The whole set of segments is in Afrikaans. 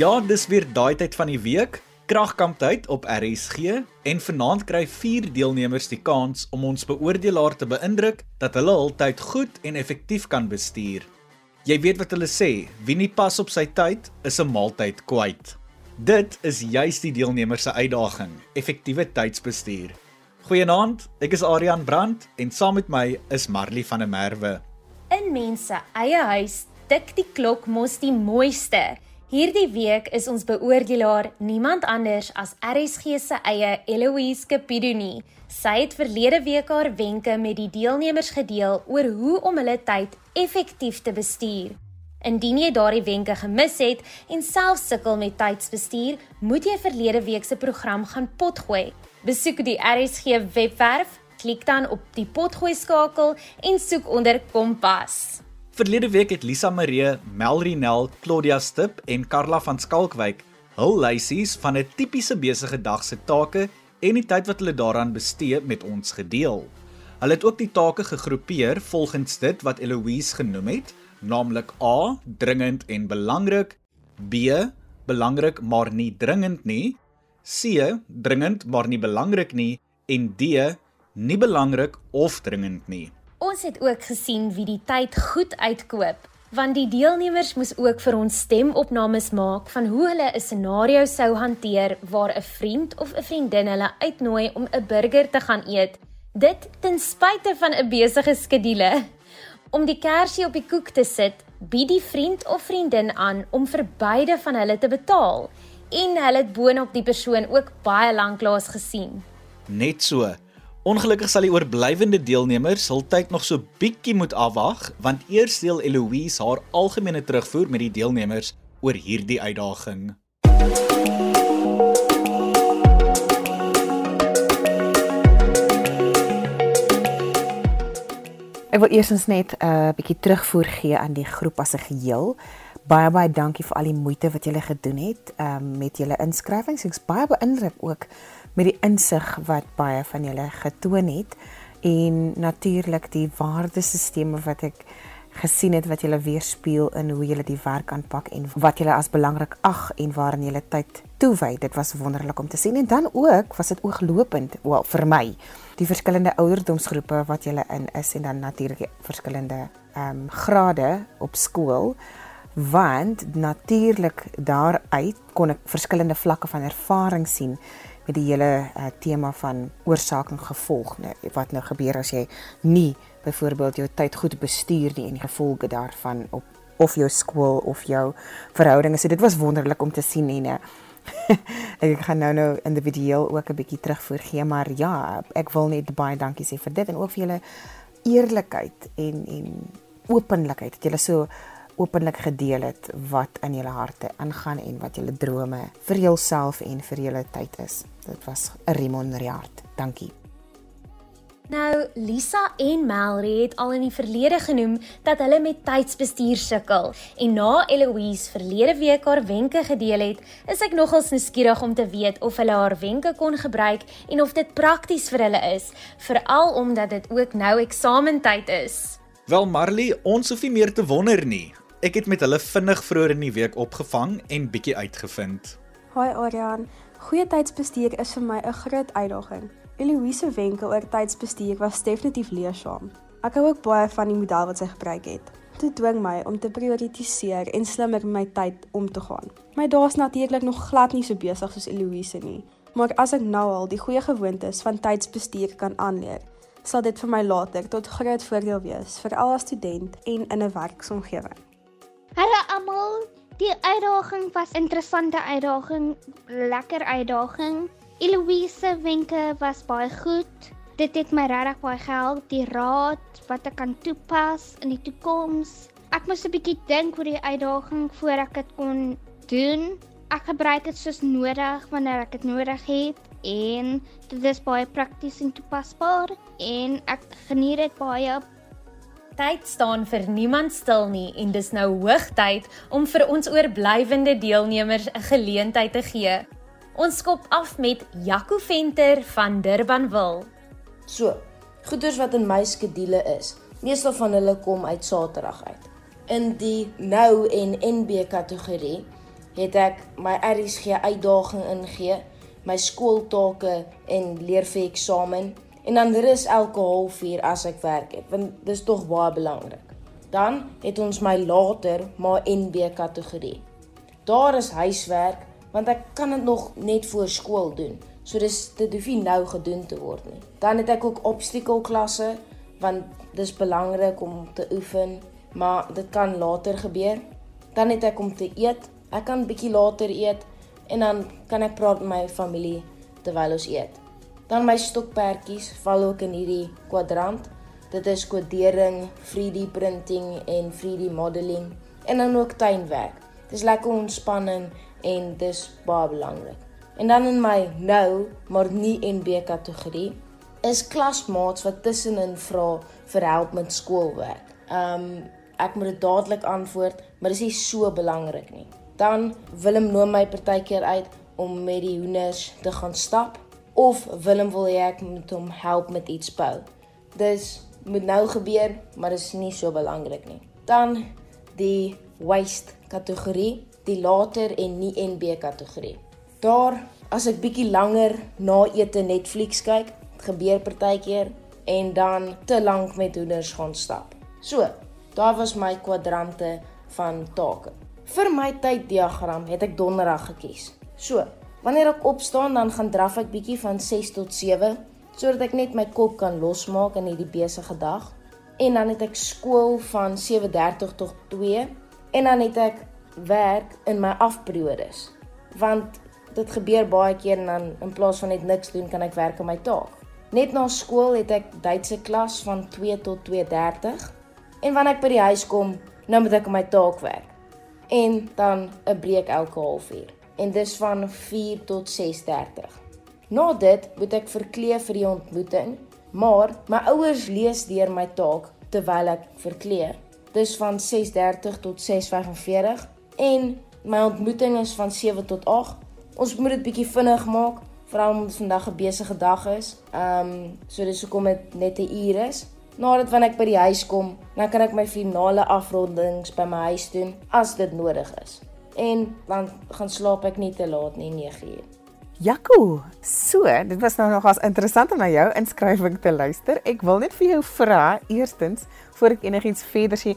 Ja, dis weer daai tyd van die week, kragkamptyd op RSG en vanaand kry 4 deelnemers die kans om ons beoordelaar te beïndruk dat hulle hul tyd goed en effektief kan bestuur. Jy weet wat hulle sê, wie nie pas op sy tyd is 'n maaltyd kwyt. Dit is juis die deelnemers se uitdaging, effektiewe tydsbestuur. Goeienaand, ek is Adrian Brandt en saam met my is Marley van der Merwe. In mense eie huis tik die klok mos die mooiste. Hierdie week is ons beoordelaar niemand anders as RSG se eie Eloise Capidoni. Sy het verlede week haar wenke met die deelnemers gedeel oor hoe om hulle tyd effektief te bestuur. Indien jy daardie wenke gemis het en self sukkel met tydsbestuur, moet jy verlede week se program gaan potgooi. Besoek die RSG webwerf, klik dan op die potgooi skakel en soek onder Kompas. Verlede week het Lisa Marie, Melrinel, Claudia Stip en Karla van Skalkwyk hul lysies van 'n tipiese besige dag se take en die tyd wat hulle daaraan bestee met ons gedeel. Hulle het ook die take gegroepeer volgens dit wat Eloise genoem het, naamlik A, dringend en belangrik, B, belangrik maar nie dringend nie, C, dringend maar nie belangrik nie en D, nie belangrik of dringend nie. Ons het ook gesien wie die tyd goed uitkoop, want die deelnemers moes ook vir ons stemopnames maak van hoe hulle 'n scenario sou hanteer waar 'n vriend of 'n vriendin hulle uitnooi om 'n burger te gaan eet. Dit ten spyte van 'n besige skedule. Om die kersie op die koek te sit, bied die vriend of vriendin aan om vir beide van hulle te betaal en hulle het boonop die persoon ook baie lanklaas gesien. Net so. Ongelukkig sal die oorblywende deelnemers hul tyd nog so bietjie moet afwag, want eers deel Eloise haar algemene terugvoer met die deelnemers oor hierdie uitdaging. Ek wil eers net 'n uh, bietjie terugvoer gee aan die groep as 'n geheel. Baie baie dankie vir al die moeite wat julle gedoen het um, met julle inskrywings. Ek's baie beïndruk ook met die insig wat baie van julle getoon het en natuurlik die waardesisteme wat ek gesien het wat julle weerspieël in hoe julle die werk aanpak en wat julle as belangrik ag en waarin julle tyd toewy. Dit was wonderlik om te sien. En dan ook was dit ooglopend well, vir my die verskillende ouderdomsgroepe wat julle in is en dan natuurlik verskillende ehm um, grade op skool. Want natuurlik daaruit kon ek verskillende vlakke van ervaring sien met die hele uh, tema van oorsaak en gevolg nou wat nou gebeur as jy nie byvoorbeeld jou tyd goed bestuur nie en die gevolge daarvan op of jou skool of jou verhoudinge. So dit was wonderlik om te sien en uh, ek gaan nou nou individueel ook 'n bietjie terugvoer gee, maar ja, ek wil net baie dankie sê vir dit en ook vir julle eerlikheid en en openlikheid. Dat julle so openlik gedeel het wat in julle harte aangaan en wat julle drome vir jouself en vir julle tyd is. Dit was 'n remonriaard. Dankie. Nou, Lisa en Melry het al in die verlede genoem dat hulle met tydsbestuur sukkel en na Eloise verlede week haar wenke gedeel het, is ek nogals nuuskierig om te weet of hulle haar wenke kon gebruik en of dit prakties vir hulle is, veral omdat dit ook nou eksamentyd is. Wel Marley, ons hoef nie meer te wonder nie. Ek het met hulle vinnig vroeër in die week opgevang en bietjie uitgevind. Haai Aryan, goeie tydsbestuur is vir my 'n groot uitdaging. Eloise wenke oor tydsbestuur was definitief leersaam. Ek hou ook baie van die model wat sy gebruik het. Dit dwing my om te prioritiseer en slimmer met my tyd om te gaan. My dae is natuurlik nog glad nie so besig soos Eloise nie, maar as ek nou al die goeie gewoontes van tydsbestuur kan aanleer, sal dit vir my later tot groot voordeel wees vir al as student en in 'n werksomgewing. Hallo almal. Die uitdaging was interessante uitdaging, lekker uitdaging. Eloise wenke was baie goed. Dit het my regtig baie gehelp, die raad wat ek kan toepas in die toekoms. Ek moes 'n bietjie dink oor die uitdaging voor ek dit kon doen. Ek gebruik dit soos nodig wanneer ek dit nodig het en dit is baie prakties en toepasbaar en ek geniet dit baie tyd staan vir niemand stil nie en dis nou hoogtyd om vir ons oorblywende deelnemers 'n geleentheid te gee. Ons skop af met Jaco Venter van Durbanville. So, goeders wat in my skedule is. Meestal van hulle kom uit Saterdag uit. In die nou en NB kategorie het ek my RSG uitdaging ingegee, my skooltake en leer vir eksamen en dan rus elke halfuur as ek werk het, want dis tog baie belangrik. Dan het ons my later maar NB kategorie. Daar is huiswerk want ek kan dit nog net voor skool doen. So dis dit hoef nie nou gedoen te word nie. Dan het ek ook obstacle klasse want dis belangrik om te oefen, maar dit kan later gebeur. Dan het ek om te eet. Ek kan bietjie later eet en dan kan ek praat met my familie terwyl ons eet. Dan my stokperdjies val ook in hierdie kwadrant. Dit is kodering, 3D printing en 3D modeling en dan ook tuinwerk. Dis lekker ontspanning en dis baie belangrik. En dan in my nou, maar nie NB kategorie, is klasmaats wat tussenin vra vir help met skoolwerk. Um ek moet dit dadelik antwoord, maar dis nie so belangrik nie. Dan Willem nooi my partykeer uit om met die hoenders te gaan stap of Willem wil hê ek moet hom help met iets bou. Dis moet nou gebeur, maar dit is nie so belangrik nie. Dan die waste kategorie, die later en nie NB kategorie. Daar as ek bietjie langer na ete Netflix kyk, gebeur partykeer en dan te lank met hoenders gaan stap. So, daar was my kwadrante van take. Vir my tyddiagram het ek donderdag gekies. So, wanneer ek opstaan dan gaan draf ek bietjie van 6 tot 7 sodat ek net my kop kan losmaak in hierdie besige dag. En dan het ek skool van 7:30 tot 2 en dan het ek werk in my afperiodes. Want dit gebeur baie keer en dan in plaas van net niks doen kan ek werk aan my taak. Net na skool het ek Duitse klas van 2 tot 2:30 en wanneer ek by die huis kom, nou moet ek aan my taak werk. En dan 'n breek elke halfuur en dis van 4 tot 6:30. Na dit moet ek verklee vir die ontmoeting, maar my ouers lees deur my taak terwyl ek verklee. Dis van 6:30 tot 6:45 en my ontmoeting is van 7 tot 8. Ons moet dit bietjie vinnig maak veral omdat vandag 'n besige dag is. Ehm um, so dis hoekom dit net 'n uur is. Nadat wanneer ek by die huis kom, dan kan ek my finale afrondings by my huis doen as dit nodig is. En dan gaan slaap ek nie te laat nie, 9uur. Jaco, so, dit was nou nogals interessant om na jou inskrywing te luister. Ek wil net vir jou vra, eerstens, voor ek enigiets verder sê,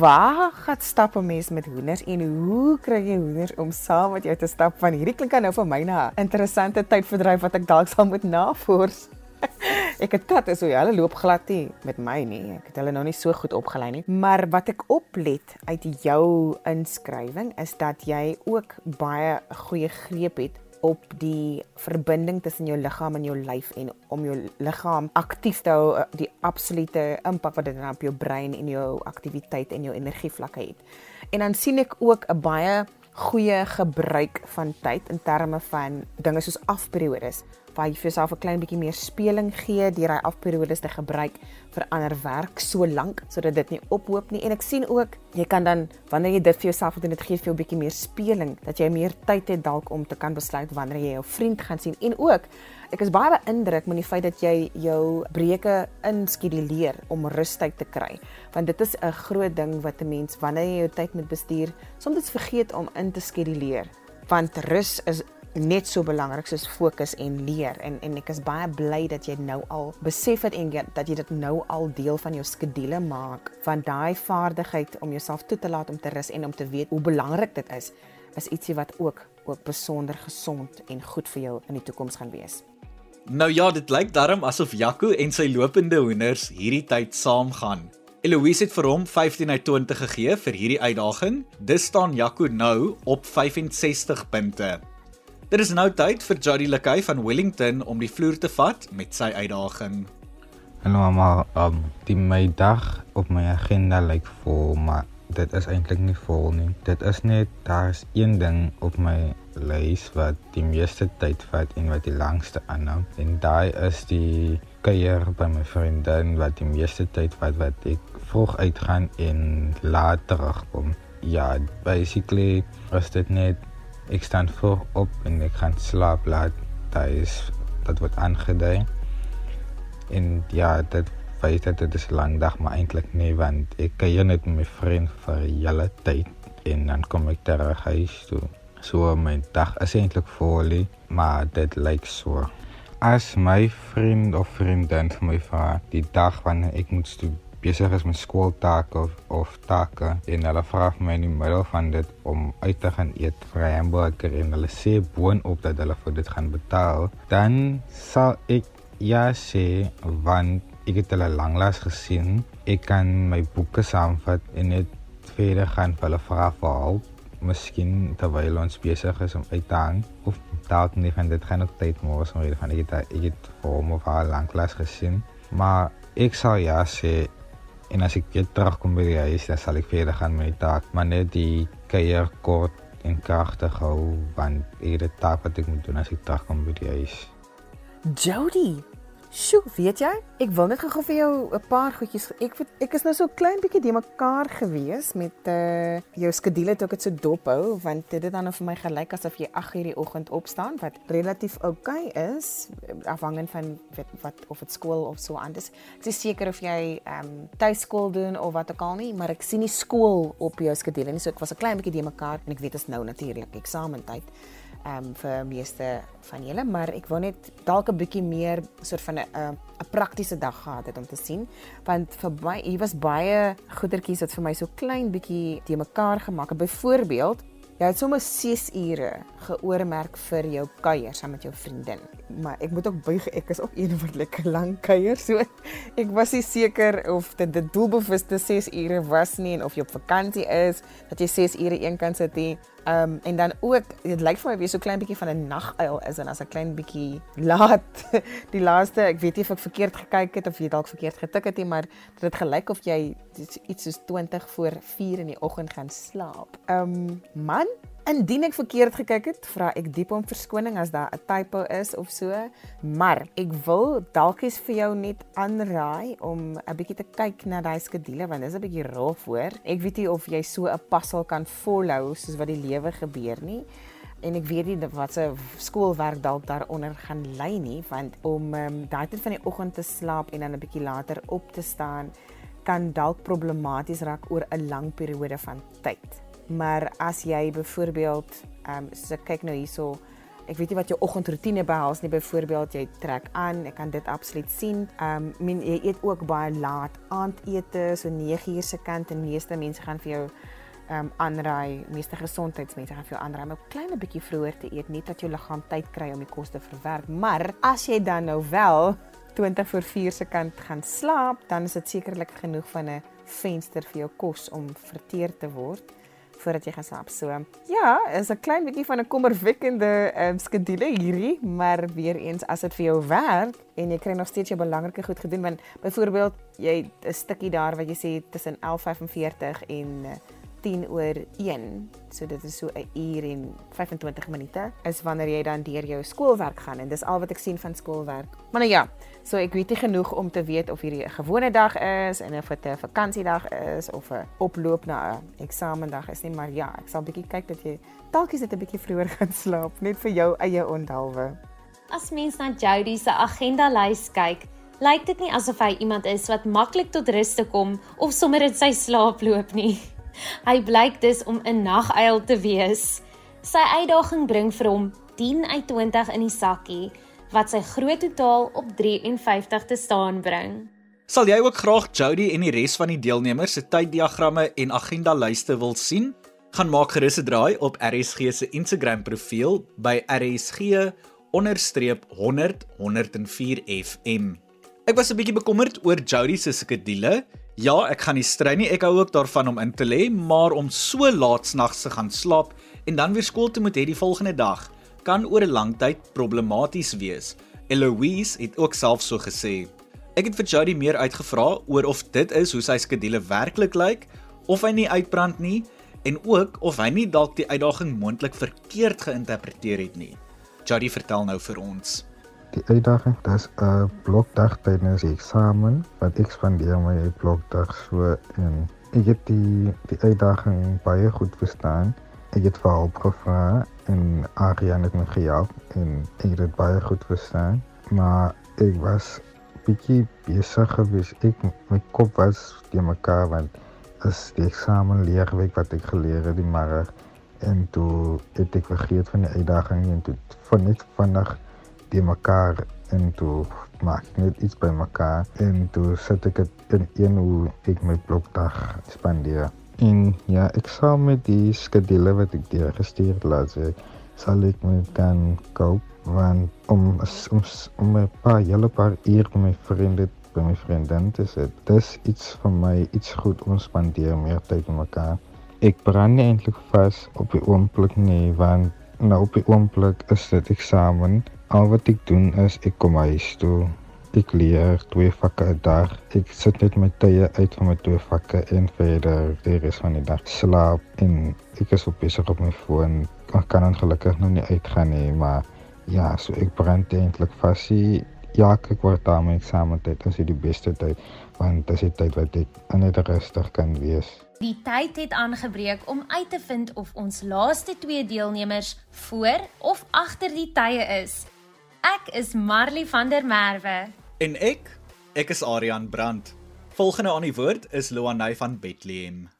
waar gaan stap 'n mens met hoenders en hoe kry jy hoenders om saam met jou te stap? Want hierdie klink nou vir my na 'n interessante tydverdryf wat ek dalk sal moet navors. ek het katte so ja, hulle loop glad nie met my nie. Ek het hulle nou nie so goed opgelei nie. Maar wat ek oplet uit jou inskrywing is dat jy ook baie goeie greep het op die verbinding tussen jou liggaam en jou lyf en om jou liggaam aktief te hou eh, die absolute impak wat dit op jou brein en jou aktiwiteit en jou energievlakke het. En dan sien ek ook 'n baie goeie gebruik van tyd in terme van dinge soos afperiodes waar jy vir jouself 'n klein bietjie meer speling gee deur hy afperiodes te gebruik vir ander werk so lank sodat dit nie ophoop nie. En ek sien ook jy kan dan wanneer jy dit vir jouself doen dit gee vir jou 'n bietjie meer speling dat jy meer tyd het dalk om te kan besluit wanneer jy jou vriend gaan sien. En ook ek is baie beïndruk met die feit dat jy jou breuke inskeduleer om rustyd te kry want dit is 'n groot ding wat 'n mens wanneer jy jou tyd moet bestuur soms vergeet om in te skeduleer want rus is net so belangrik soos fokus en leer en en ek is baie bly dat jy nou al besef het en dat jy dit nou al deel van jou skedule maak van daai vaardigheid om jouself toe te laat om te rus en om te weet hoe belangrik dit is is ietsie wat ook ook besonder gesond en goed vir jou in die toekoms gaan wees. Nou ja, dit lyk darm asof Jaco en sy lopende hoenders hierdie tyd saamgaan. Eloise het vir hom 15 uit 20 gegee vir hierdie uitdaging. Dis staan Jaco nou op 65 punte. Dit is nou tyd vir Jody Lekay van Wellington om die vloer te vat met sy uitdaging. Hallo mamma, um, die my dag op my agenda lyk vol, maar dit is eintlik nie vol nie. Dit is net daar's een ding op my lys wat die meeste tyd vat en wat die langste aanhou. En daai is die kuier by my vriendin wat die meeste tyd vat wat ek vroeg uitgaan en laat terugkom. Ja, basically is dit net ek staan voor op en ek gaan slaap laat. Dit is dat word aangedui. En ja, dit wys dat dit is 'n lang dag, maar eintlik nie want ek kan hier net met my vriend vir julle tyd. en dan kom ek terug huis toe. So my dag is eintlik vol, maar dit lyk so. As my vriend of vriendin vir my vra die dag wanneer ek moet besig is met skooltake of of take en hulle vra vir my in die middel van dit om uit te gaan eet vir 'n hamburger en hulle sê boonop dat hulle vir dit gaan betaal, dan sal ek ja sê want ek het hulle lanklaas gesien. Ek kan my boeke saamvat en net verder gaan vir hulle vra vir hulp. Miskien terwyl ons besig is om uit te hang of dalk nie van dit gaan op tyd môre om rede van ek het ek het hom of haar lanklaas gesien. Maar ek sal ja sê en as ek weer terugkom by die huis, dan sal ek verder gaan met die taak, maar net die kuier kort en kragtig hou want ek het 'n taak wat ek moet doen as ek terugkom by die huis. Jody, Sjoe, weet jy? Ek wil net gou vir jou 'n paar goedjies. Ek ek is nou so klein bietjie de mekaar gewees met uh jou skedule toe ek dit so dop hou want dit het dan nou vir my gelyk asof jy 8 uur die oggend opstaan wat relatief oukei okay is afhangend van wat, wat of dit skool of so anders. Ek is seker of jy ehm um, tuiskool doen of wat ook al nie, maar ek sien nie skool op jou skedule nie. So ek was 'n klein bietjie de mekaar en ek weet dit is nou natuurlik eksamentyd ehm um, vir meeste van julle, maar ek wou net dalk 'n bietjie meer soort van 'n 'n praktiese dag gehad het om te sien, want vir my hier was baie goedertjies wat vir my so klein bietjie te mekaar gemaak het. Byvoorbeeld, jy het sommer 6 ure geoormerk vir jou kuier saam met jou vriendin. Maar ek moet ook buig, ek is ook een wat lekker lank kuier, so ek was nie seker of dit die doelbewuste 6 ure was nie en of jy op vakansie is dat jy 6 ure eenkant sit nie. Ehm um, en dan ook dit lyk vir my wees so klein bietjie van 'n naguil is en as 'n klein bietjie laat die laaste ek weet nie of ek verkeerd gekyk het of jy dalk verkeerd getik het nie maar dit het gelyk of jy iets soos 20 voor 4 in die oggend gaan slaap. Ehm um, man Indien ek verkeerd gekyk het, vra ek diep om verskoning as daar 'n typo is of so, maar ek wil dalk eens vir jou net aanraai om 'n bietjie te kyk na daai skedule want dit is 'n bietjie rof hoor. Ek weet nie of jy so 'n passel kan volhou soos wat die lewe gebeur nie. En ek weet nie wat se skoolwerk dalk daaronder gaan lê nie, want om um, daai tyd van die oggend te slaap en dan 'n bietjie later op te staan kan dalk problematies raak oor 'n lang periode van tyd. Maar as jy byvoorbeeld ehm um, so kyk nou hierso Ek weet nie wat jou oggendroetine behels nie. Byvoorbeeld jy trek aan, ek kan dit absoluut sien. Ehm um, men jy eet ook baie laat aandete, so 9uur se kant en meeste mense gaan vir jou ehm um, aanraai, meeste gesondheidsmense gaan vir jou aanraai om 'n klein bietjie vroeër te eet, net dat jou liggaam tyd kry om die kos te verwerk. Maar as jy dan nou wel 20 voor 4 se kant gaan slaap, dan is dit sekerlik genoeg van 'n venster vir jou kos om verteer te word voordat jy gaan slaap. So, ja, is 'n klein bietjie van 'n kommerwekkende um, skedule hierdie, maar weer eens as dit vir jou werk en jy kry nog steeds jou belangrike goed gedoen, want byvoorbeeld jy 'n stukkie daar wat jy sê tussen 11:45 en uh, 10 oor 1. So dit is so 'n uur en 25 minute is wanneer jy dan deur jou skoolwerk gaan en dis al wat ek sien van skoolwerk. Maar nou ja, so ek weet nie genoeg om te weet of hierdie 'n gewone dag is en of dit 'n vakansiedag is of 'n oploop na 'n eksamendag is nie, maar ja, ek sal bietjie kyk dat jy dalk is dit 'n bietjie vroeër gaan slaap net vir jou eie onthaalwe. As mens na Jody se agenda lys kyk, lyk dit nie asof hy iemand is wat maklik tot rus te kom of sommer in sy slaap loop nie. Hy blyk dus om 'n naguil te wees. Sy uitdaging bring vir hom 10 uit 20 in die sakkie wat sy groot totaal op 53 te staan bring. Sal jy ook graag Jody en die res van die deelnemers se tyddiagramme en agenda lyste wil sien? Gaan maak gerus 'n draai op RSG se Instagram profiel by RSG_100_104FM. Ek was 'n bietjie bekommerd oor Jody se skedule Ja, ek gaan nie strei nie. Ek hou ook daarvan om in te lê, maar om so laat snags te gaan slaap en dan weer skool toe moet hê die volgende dag kan oor 'n lang tyd problematies wees. Eloise het ook self so gesê. Ek het vir Jody meer uitgevra oor of dit is hoe sy skedule werklik lyk of hy nie uitbrand nie en ook of hy nie dalk die uitdaging moontlik verkeerd geïnterpreteer het nie. Jody vertel nou vir ons die uitdaging dis 'n blokdag tydens die eksamen wat ek spandeer my blokdag so en ek het die die uitdaging baie goed verstaan. Ek het vir hulp gevra en Ariane het my gehelp en ek het dit baie goed verstaan. Maar ek was bietjie besig gewees. Ek my kop was te mekaar want is die eksamen leerweek wat ek geleer het die middag en toe het ek vergeet van die uitdaging en toe van net vinnig die mekaar en toe maak ek net iets by mekaar en toe sit ek dit in een hoe ek my blokdag spandeer. En ja, ek sal met die skedule wat ek deur gestuur het laat sê, sal ek my kan koop want om om om 'n paar hele paar uur met my vriende by my vriendin te sit. Dis iets vir my iets goed om spandeer meer tyd met mekaar. Ek brand nie eintlik vas op die oomblik nie want nou op die oomblik is dit eksamen. Al wat ek doen is ek kom huis toe. Ek leer twee vakke 'n dag. Ek sit net my tye uit van my twee vakke en verder die res van die dag slaap en ek is op besig op my foon. Ek kan ongelukkig nog nie uitgaan nie, maar ja, so ek brand eintlik vas. Ja, ek word daarmee eksamentyd, dit is die beste tyd want dit is die tyd wat ek net rustig kan wees. Die tyd het aangebreek om uit te vind of ons laaste twee deelnemers voor of agter die tye is. Ek is Marley van der Merwe en ek, ek is Adrian Brandt. Volgende aan die woord is Loanay van Bethlehem.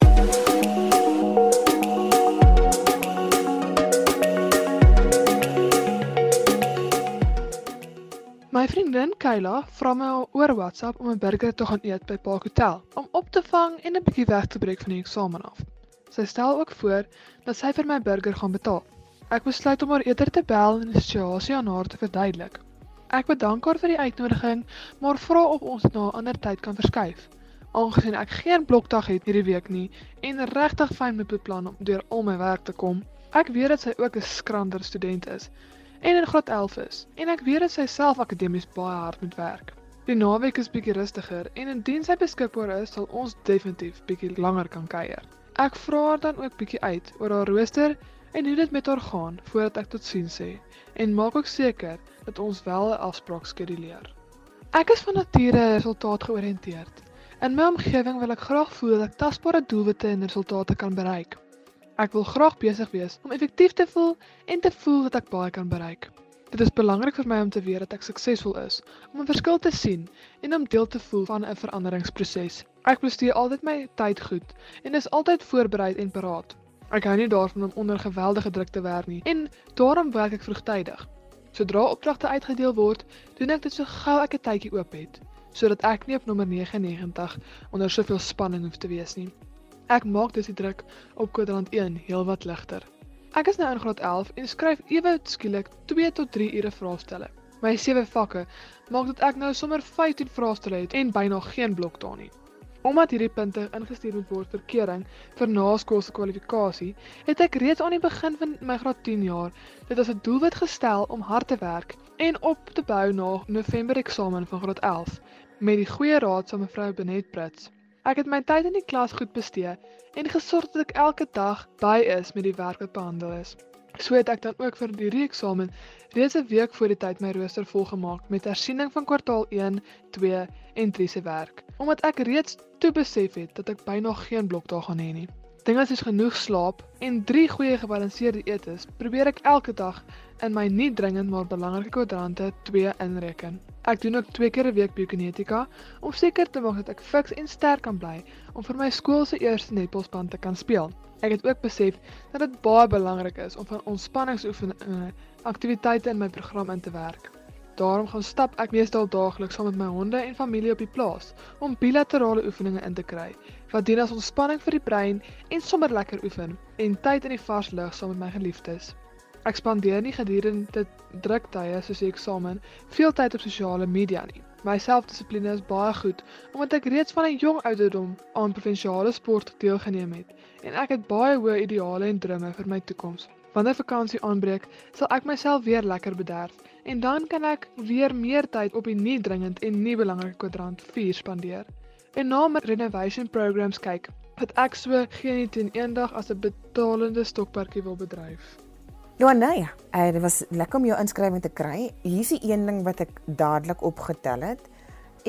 My vriendin Kayla vra my oor WhatsApp om 'n burger te gaan eet by Park Hotel om op te vang en 'n bietjie weg te breek van die eksamen af. Sy stel ook voor dat sy vir my burger gaan betaal. Ek besluit om haar eerder te bel en die situasie aan haar te verduidelik. Ek bedank haar vir die uitnodiging, maar vra of ons dit na 'n ander tyd kan verskuif. Aangesien ek geen blokdag het hierdie week nie en regtig fyn met beplan om deur al my werk te kom. Ek weet dat sy ook 'n skrander student is en in graad 11 is en ek weet dat sy self akademies baie hard moet werk. Die naweek is bietjie rustiger en indien sy beskikbaar is, sal ons definitief bietjie langer kan kuier. Ek vra haar dan ook bietjie uit oor haar rooster en hoe dit met haar gaan voordat ek totsiens sê en maak ook seker dat ons wel 'n afspraak skeduleer. Ek is van nature resultaat georiënteerd. In my omgewing wil ek graag voel dat ek tasbare doelwitte en resultate kan bereik. Ek wil graag besig wees om effektief te voel en te voel dat ek baie kan bereik. Dit is belangrik vir my om te weet dat ek suksesvol is, om 'n verskil te sien en om deel te voel van 'n veranderingsproses. Ek bestee altyd my tyd goed en is altyd voorberei en paraat. Ek hou nie daarvan om onder geweldige druk te werk nie en daarom werk ek vroegtydig. Sodra opdragte uitgedeel word, doen ek dit so gou ek 'n tydjie oop het, sodat ek nie op nommer 99 onder soveel spanning hoef te wees nie. Ek maak dus die druk op kwadrant 1 heelwat ligter. Ek is nou in graad 11 en skryf ewe skielik 2 tot 3 ure vraestelle. My sewe vakke maak dit ek nou sommer 15 vraestelle het en byna geen bloktaal nie. Omdat hierdie punte ingestuur moet word vir keuring vir naskoolse kwalifikasie, het ek reeds aan die begin van my graad 10 jaar dit as 'n doelwit gestel om hard te werk en op te bou na November eksamen van graad 11 met die goeie raad van mevrou Benet Brits. Ek het my tyd in die klas goed bestee en gesorg dat ek elke dag by is met die werk wat behandel is. So het ek dan ook vir die reeksamen reeds 'n week voor die tyd my rooster volgemaak met hersiening van kwartaal 1, 2 en 3 se werk, omdat ek reeds toe besef het dat ek byna geen blokdae gaan hê nie. Dinge soos genoeg slaap en 3 goeie gebalanseerde eetes probeer ek elke dag in my nie dringend maar belangrike kwadrante 2 inreken. Ek doen ook twee keer 'n week biokinetika om seker te maak dat ek fiks en sterk kan bly om vir my skool se eerste netbalspan te kan speel. Ek het ook besef dat dit baie belangrik is om van ontspanningsoefeninge aktiwiteite in my program in te werk. Daarom gaan stap ek meestal daagliks saam met my honde en familie op die plaas om bilaterale oefeninge in te kry wat dien as ontspanning vir die brein en sommer lekker oefen en tyd in die vars lug saam met my geliefdes. Ek spandeer nie gedurende druktye soos die eksamen veel tyd op sosiale media nie. My selfdissipline is baie goed omdat ek reeds van 'n jong ouderdom aan provinsiale sport deelgeneem het en ek het baie hoë ideale en drome vir my toekoms. Wanneer vakansie aanbreek, sal ek myself weer lekker bederf en dan kan ek weer meer tyd op die nie dringend en nie belangrike kwadrant 4 spandeer. En na my renovation programs kyk, wat ek so geen teen eendag as 'n betalende stokperdjie wil bedryf. Joanna, ja, uh, dit was lekker om jou inskrywing te kry. Hier is die een ding wat ek dadelik opgetel het.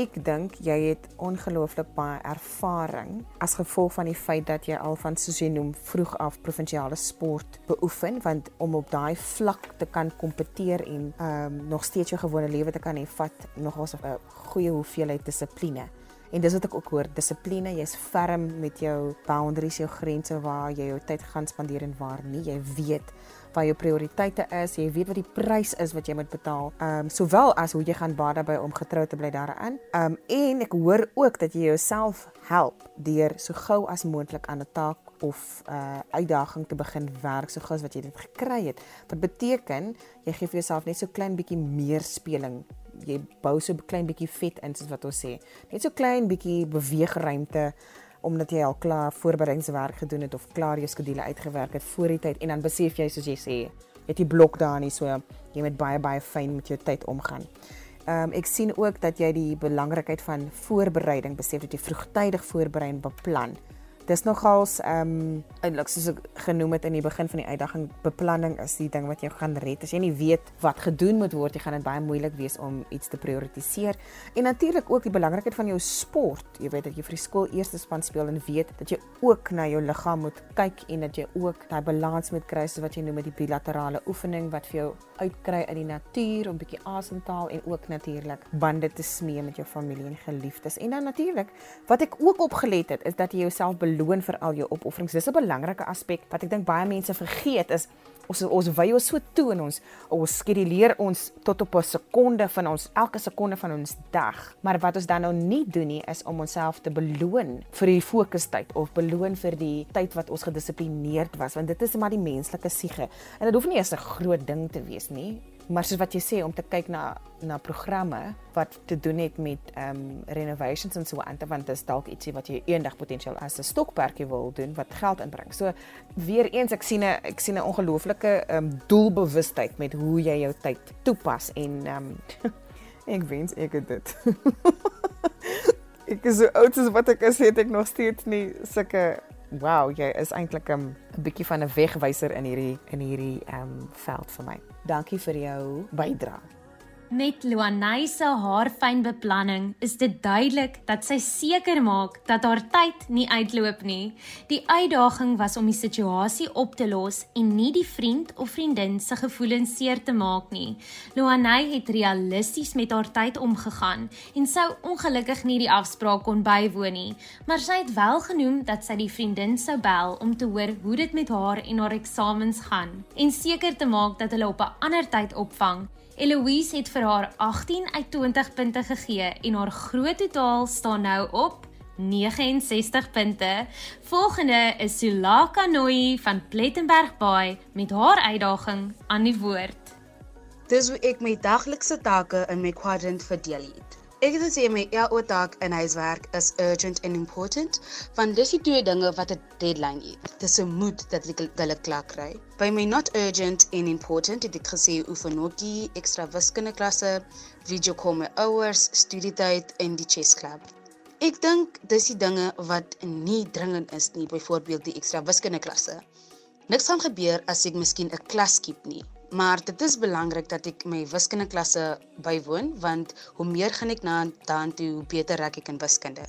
Ek dink jy het ongelooflik baie ervaring as gevolg van die feit dat jy al van soos jy noem vroeg af provinsiale sport beoefen want om op daai vlak te kan kompeteer en ehm um, nog steeds jou gewone lewe te kan hê vat nogals 'n goeie hoeveelheid dissipline. En dis wat ek ook hoor, dissipline, jy's ferm met jou boundaries, jou grense waar jy jou tyd gaan spandeer en waar nie. Jy weet wat jou prioriteite is, jy weet wat die prys is wat jy moet betaal. Ehm um, sowel as hoe jy gaan baie daarbey om getrou te bly daarin. Ehm um, en ek hoor ook dat jy jouself help deur so gou as moontlik aan 'n taak of 'n uh, uitdaging te begin werk so gou as wat jy dit gekry het. Wat beteken jy gee vir jouself net so klein bietjie meer speling. Jy bou so 'n klein bietjie vet in soos wat ons sê. Net so klein bietjie beweegruimte omdat jy al klaar voorbereidingswerk gedoen het of klaar jou skedule uitgewerk het voor die tyd en dan besef jy soos jy sê, jy het die blok daar nie so jy moet baie baie fyn met jou tyd omgaan. Ehm um, ek sien ook dat jy die belangrikheid van voorbereiding besef dat jy vroegtydig voorberei en beplan dis nogals ehm um, eintlik soos ek genoem het in die begin van die uitdaging beplanning is die ding wat jou gaan red. As jy nie weet wat gedoen moet word, jy gaan dit baie moeilik wees om iets te prioritiseer. En natuurlik ook die belangrikheid van jou sport. Jy weet dat jy vir die skool eerste span speel en weet dat jy ook na jou liggaam moet kyk en dat jy ook daai balans moet kry soos wat jy noem met die bilaterale oefening wat vir jou uitkry in die natuur om bietjie asem te haal en ook natuurlik bande te smee met jou familie en geliefdes. En dan natuurlik wat ek ook opgelet het is dat jy jouself beloon vir al jou opofferings. Dis 'n belangrike aspek wat ek dink baie mense vergeet is ons ons wy ons so toe in ons ons skeduleer ons tot op 'n sekonde van ons elke sekonde van ons dag. Maar wat ons dan nou nie doen nie is om onsself te beloon vir die fokustyd of beloon vir die tyd wat ons gedissiplineerd was want dit is maar die menslike siege. En dit hoef nie eers 'n groot ding te wees nie maar soos wat jy sê om te kyk na na programme wat te doen het met ehm um, renovations en so aan te want dit is dalk ietsie wat jy eendag potensieel as 'n stokperdjie wil doen wat geld inbring. So weer eens ek sien 'n ek sien 'n ongelooflike ehm um, doelbewustheid met hoe jy jou tyd toepas en ehm um, ek wens ek het dit. ek is so oud as wat ek is, het ek nog steeds nie sulke wow, jy is eintlik 'n um, bietjie van 'n wegwyser in hierdie in hierdie ehm um, veld vir my. Dankie vir jou bydrae. Met Luanay se haarfyn beplanning is dit duidelik dat sy seker maak dat haar tyd nie uitloop nie. Die uitdaging was om die situasie op te los en nie die vriend of vriendin se gevoelens seer te maak nie. Luanay het realisties met haar tyd omgegaan en sou ongelukkig nie die afspraak kon bywoon nie, maar sy het wel genoem dat sy die vriendin sou bel om te hoor hoe dit met haar en haar eksamens gaan en seker te maak dat hulle op 'n ander tyd opvang. Eloise het vir haar 18 uit 20 punte gegee en haar groot totaal staan nou op 69 punte. Volgende is Sulaka Noi van Plettenberg Bay met haar uitdaging aan die woord. Dis hoe ek my daglikse take in my kwadrant verdeel het. Ek het gesê my EO taak in huiswerk is urgent and important, want dis die twee dinge wat 'n deadline het. Dis 'n moet dat hulle klaar kry. By my not urgent and important het ek gesê oefenotjie, ekstra wiskunde klasse, video call my ouers, studietyd en die chess club. Ek dink dis die dinge wat nie dringend is nie, byvoorbeeld die ekstra wiskunde klasse. Niks gaan gebeur as ek miskien 'n klas skiep nie. Maar dit is belangrik dat ek my wiskunde klasse bywoon want hoe meer gaan ek na dan toe hoe beter raak ek in wiskunde.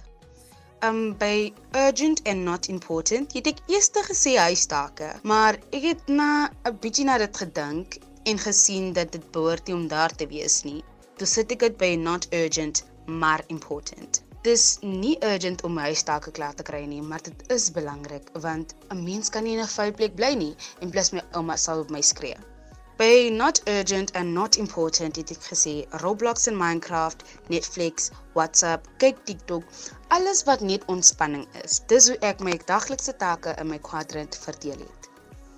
Um by urgent and not important, het ek eers gesê huistake, maar ek het na 'n bietjie na dit gedink en gesien dat dit behoort nie om daar te wees nie. Toe sit ek dit by not urgent maar important. Dis nie urgent om my huistake klaar te kry nie, maar dit is belangrik want 'n mens kan nie in 'n vuil plek bly nie en plus my ouma sal op my skree. By not urgent and not important het ek gesê Roblox en Minecraft, Netflix, WhatsApp, kyk TikTok, alles wat net ontspanning is. Dis hoe ek my daglikse take in my kwadrant verdeel het.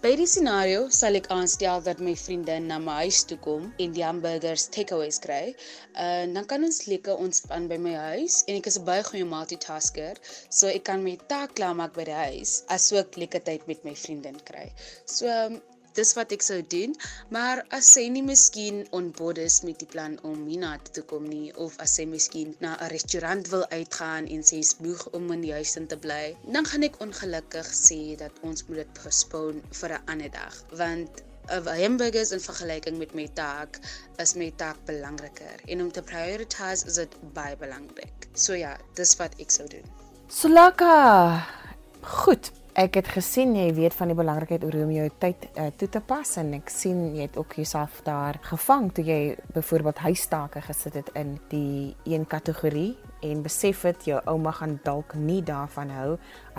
By die scenario sal ek aanstel dat my vriendin na my huis toe kom en die hamburgers takeaways kry. En uh, dan kan ons lekker ontspan by my huis en ek is 'n baie goeie multitasker, so ek kan my taak klaarmaak by die huis asook lekker tyd met my vriendin kry. So um, dis wat ek sou doen, maar as sy nie miskien onboard is met die plan om toe te kom nie of as sy miskien na 'n restaurant wil uitgaan en sy is moeg om in die huis te bly, dan gaan ek ongelukkig sê dat ons moet dit postpone vir 'n ander dag, want 'n hamburgers in vergelyking met my taak is my taak belangriker en om te prioritize is dit baie belangrik. So ja, dis wat ek sou doen. Sulaka. Goed, Ek het gesien jy weet van die belangrikheid om jou tyd uh, toe te pas en ek sien jy het ook jouself daar gevang toe jy byvoorbeeld huistake gesit het in die een kategorie en besef dit jou ouma gaan dalk nie daarvan hou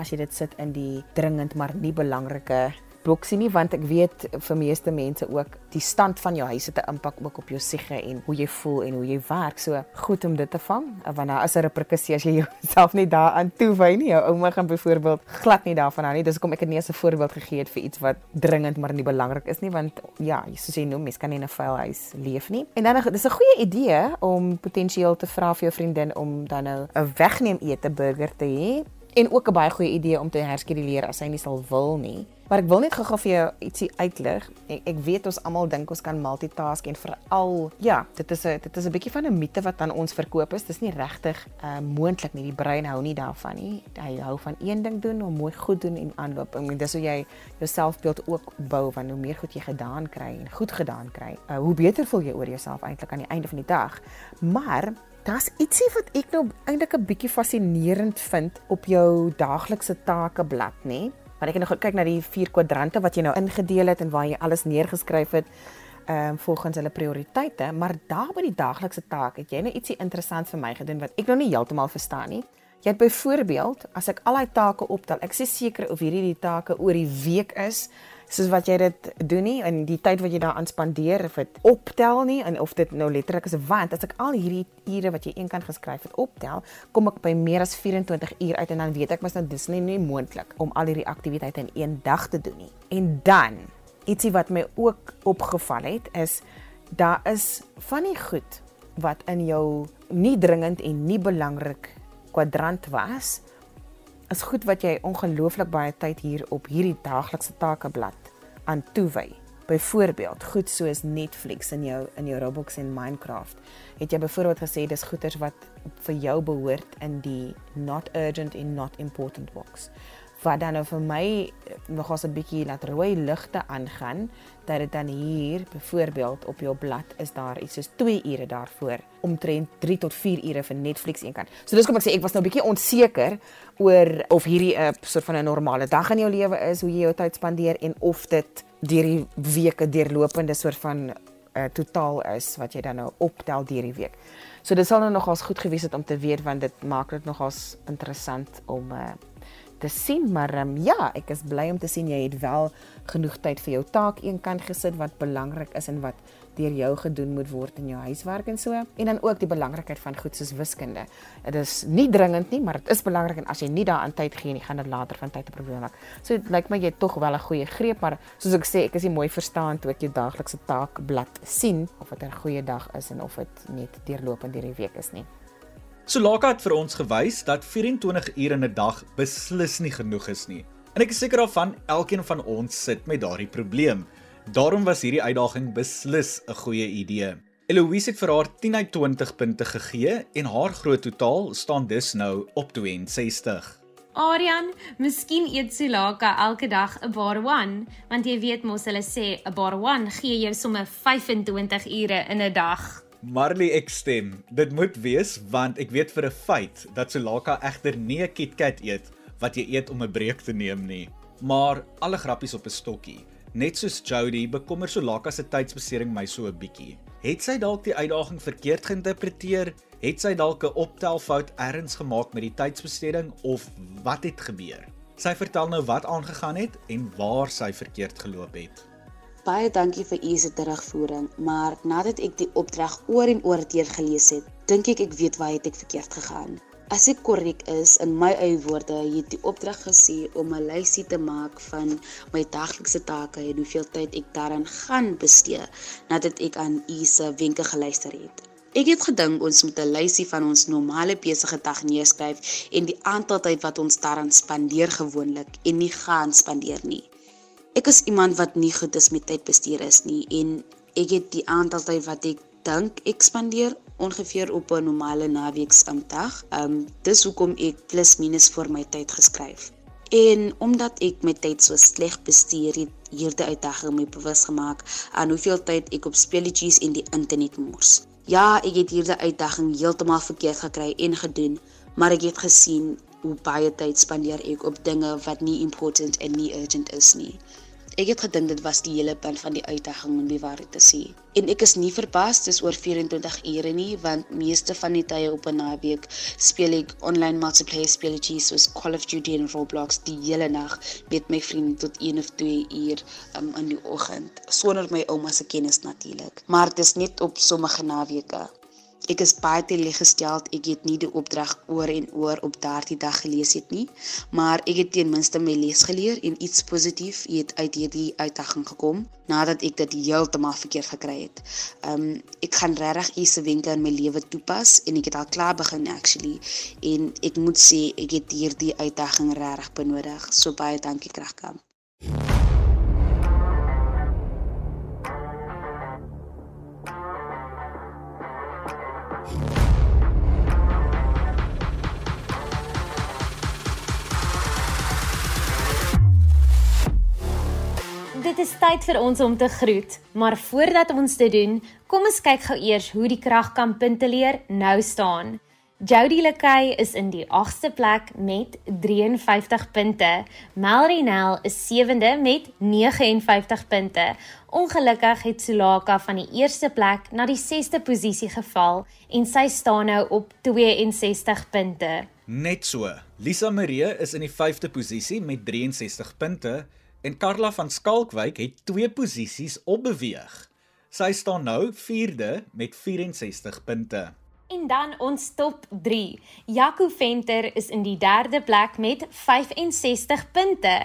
as jy dit sit in die dringend maar nie belangrike boksie nie want ek weet vir meeste mense ook die stand van jou huis het 'n impak ook op jou siege en hoe jy voel en hoe jy werk. So goed om dit te vang want daar is 'n reperkussie as jy jouself nie daaraan toewy nie. Jou ouma gaan byvoorbeeld glad nie daarvan hou nie. Dis hoekom ek dit nie as 'n voorbeeld gegee het vir iets wat dringend maar nie belangrik is nie want ja, soos jy noem, mens kan nie in 'n vuil huis leef nie. En dan dis 'n goeie idee om potensieel te vra vir jou vriendin om dan nou 'n wegneem ete burger te hê en ook 'n baie goeie idee om te herskeduleer as hy nie sal wil nie. Maar ek wil net gou-gou vir jou ietsie uitlig. Ek, ek weet ons almal dink ons kan multitask en veral ja, dit is 'n dit is 'n bietjie van 'n mite wat aan ons verkoop is. Dis nie regtig uh, moontlik nie. Die brein hou nie daarvan nie. Hy hou van een ding doen, om mooi goed doen en aanloop. Ek meen dis hoe jy jou selfbeeld ook bou van hoe meer goed jy gedaan kry en goed gedaan kry. Uh, hoe beter voel jy oor jouself eintlik aan die einde van die dag. Maar Daar's ietsie wat ek nou eintlik 'n bietjie fascinerend vind op jou daaglikse takeblad, nê? Maar ek het nog kyk na die vier kwadrante wat jy nou ingedeel het en waar jy alles neergeskryf het ehm um, volgens hulle prioriteite, maar daar by die daaglikse taak het jy nou ietsie interessant vir my gedoen wat ek nog nie heeltemal verstaan nie. Jy het byvoorbeeld, as ek al daai take optel, ek is seker of hierdie die take oor die week is, soos wat jy dit doen nie in die tyd wat jy daaraan spandeer of dit optel nie en of dit nou letterlik is want as ek al hierdie ure wat jy eenkant geskryf het optel kom ek by meer as 24 uur uit en dan weet ek mos nou dis nie, nie moontlik om al hierdie aktiwiteite in een dag te doen nie. En dan ietsie wat my ook opgeval het is daar is van die goed wat in jou nie dringend en nie belangrik kwadrant was is goed wat jy ongelooflik baie tyd hier op hierdie daaglikse takeblad aan toewy. Byvoorbeeld, goed soos Netflix in jou in jou Roblox en Minecraft. Het jy byvoorbeeld gesê dis goeders wat vir jou behoort in die not urgent and not important box wat dan nou vir my eh, nogals 'n bietjie laat rooi ligte aangaan dat dit dan hier byvoorbeeld op jou blad is daar iets soos 2 ure daarvoor omtrent 3 tot 4 ure vir Netflix eenkant. So dis kom ek sê ek was nou 'n bietjie onseker oor of hierdie 'n soort van 'n normale dag in jou lewe is hoe jy jou tyd spandeer en of dit deur die weke deurlopende soort van uh, eh, totaal is wat jy dan nou optel deur die week. So dit sal nou nogals goed gewees het om te weet want dit maak dit nogals interessant om uh, te sien, maar um, ja, ek is bly om te sien jy het wel genoeg tyd vir jou taak eenkant gesit wat belangrik is en wat deur jou gedoen moet word in jou huiswerk en so. En dan ook die belangrikheid van goed soos wiskunde. Dit is nie dringend nie, maar dit is belangrik en as jy nie daaraan tyd gee nie, gaan dit later van tyd 'n probleem raak. So dit lyk my jy het tog wel 'n goeie greep, maar soos ek sê, ek is nie mooi verstaan toe ek jou daaglikse taakblad sien of dit 'n goeie dag is en of dit net deurlopend deur die week is nie. Sulaka het vir ons gewys dat 24 ure in 'n dag beslis nie genoeg is nie. En ek is seker daarvan elkeen van ons sit met daardie probleem. Daarom was hierdie uitdaging beslis 'n goeie idee. Eloise het vir haar 10 uit 20 punte gegee en haar groot totaal staan dus nou op 62. Aryan, miskien eet Sulaka elke dag 'n bar one, want jy weet mos hulle sê 'n bar one gee jou sommer 25 ure in 'n dag. Marley ek stem. Dit moet wees want ek weet vir 'n feit dat Solaka egter nie 'n KitKat eet wat jy eet om 'n breek te neem nie. Maar alle grappies op 'n stokkie. Net soos Jody bekommer Solaka se tydsbesering my so 'n bietjie. Het sy dalk die uitdaging verkeerd geïnterpreteer? Het sy dalk 'n optelfout ergens gemaak met die tydsbesteding of wat het gebeur? Sy vertel nou wat aangegaan het en waar sy verkeerd geloop het. Baie dankie vir u se terugvoering, maar nadat ek die opdrag oor en oor teer gelees het, dink ek ek weet waar ek verkeerd gegaan. As ek korrek is in my eie woorde, het die opdrag gesê om 'n lysie te maak van my daglikse take en hoeveel tyd ek daaraan gaan bestee nadat ek aan u se wenke geluister het. Ek het gedink ons moet 'n lysie van ons normale besige dag neerskryf en die aantal tyd wat ons daaraan spandeer gewoonlik en nie gaan spandeer nie. Ek is iemand wat nie goed is met tydbestuur is nie en ek het die aantal tyd wat ek dink ek spandeer ongeveer op 'n normale naweeksdag. Ehm um, dis hoekom ek plus minus vir my tyd geskryf. En omdat ek my tyd so sleg bestuur het, hierde uitdaging my bewus gemaak aan hoeveel tyd ek op speletjies en die internet mors. Ja, ek het hierde uitdaging heeltemal verkeerd gekry en gedoen, maar ek het gesien hoe baie tyd spandeer ek op dinge wat nie important en nie urgent is nie. Ek het gedink dit was die hele punt van die uitdaging om die waarheid te sê. En ek is nie verbaas dis oor 24 ure nie, want meeste van die tye op 'n naweek speel ek online multiplayer speletjies soos Call of Duty en Roblox die hele nag met my vriende tot 1 of 2 uur um, in die oggend sonder my ouma se kennis natuurlik. Maar dit is net op sommige naweke. Ek is baie teleeggestel. Ek het nie die opdrag oor en oor op daardie dag gelees het nie, maar ek het ten minste my les geleer en iets positief het uit hierdie uitdaging gekom nadat ek dit heeltemal verkeerd gekry het. Um ek gaan regtig hierse wenke in my lewe toepas en ek het al klaar begin actually en ek moet sê ek het hierdie uitdaging regtig benodig. So baie dankie Kragkamp. Dit is tyd vir ons om te groet, maar voordat ons dit doen, kom ons kyk gou eers hoe die kragkamp punte leer nou staan. Jody Lekay is in die 8ste plek met 53 punte. Melry Nel is 7de met 59 punte. Ongelukkig het Sulaka van die 1ste plek na die 6ste posisie geval en sy staan nou op 62 punte. Net so. Lisa Marie is in die 5de posisie met 63 punte en Karla van Skalkwyk het 2 posisies opbeweeg. Sy staan nou 4de met 64 punte. En dan ons top 3. Jaco Venter is in die 3de plek met 65 punte.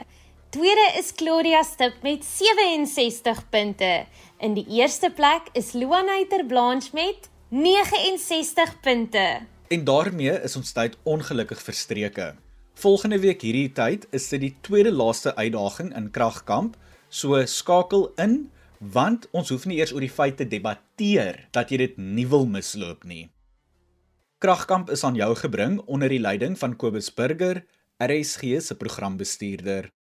Tweede is Claudia Stip met 67 punte. In die eerste plek is Luanaiter Blanche met 69 punte. En daarmee is ons tyd ongelukkig verstreke. Volgende week hierdie tyd is dit die tweede laaste uitdaging in Kragkamp, so skakel in want ons hoef nie eers oor die feite debatteer dat jy dit nie wil misloop nie. Kragkamp is aan jou gebring onder die leiding van Kobus Burger, RSG se programbestuurder.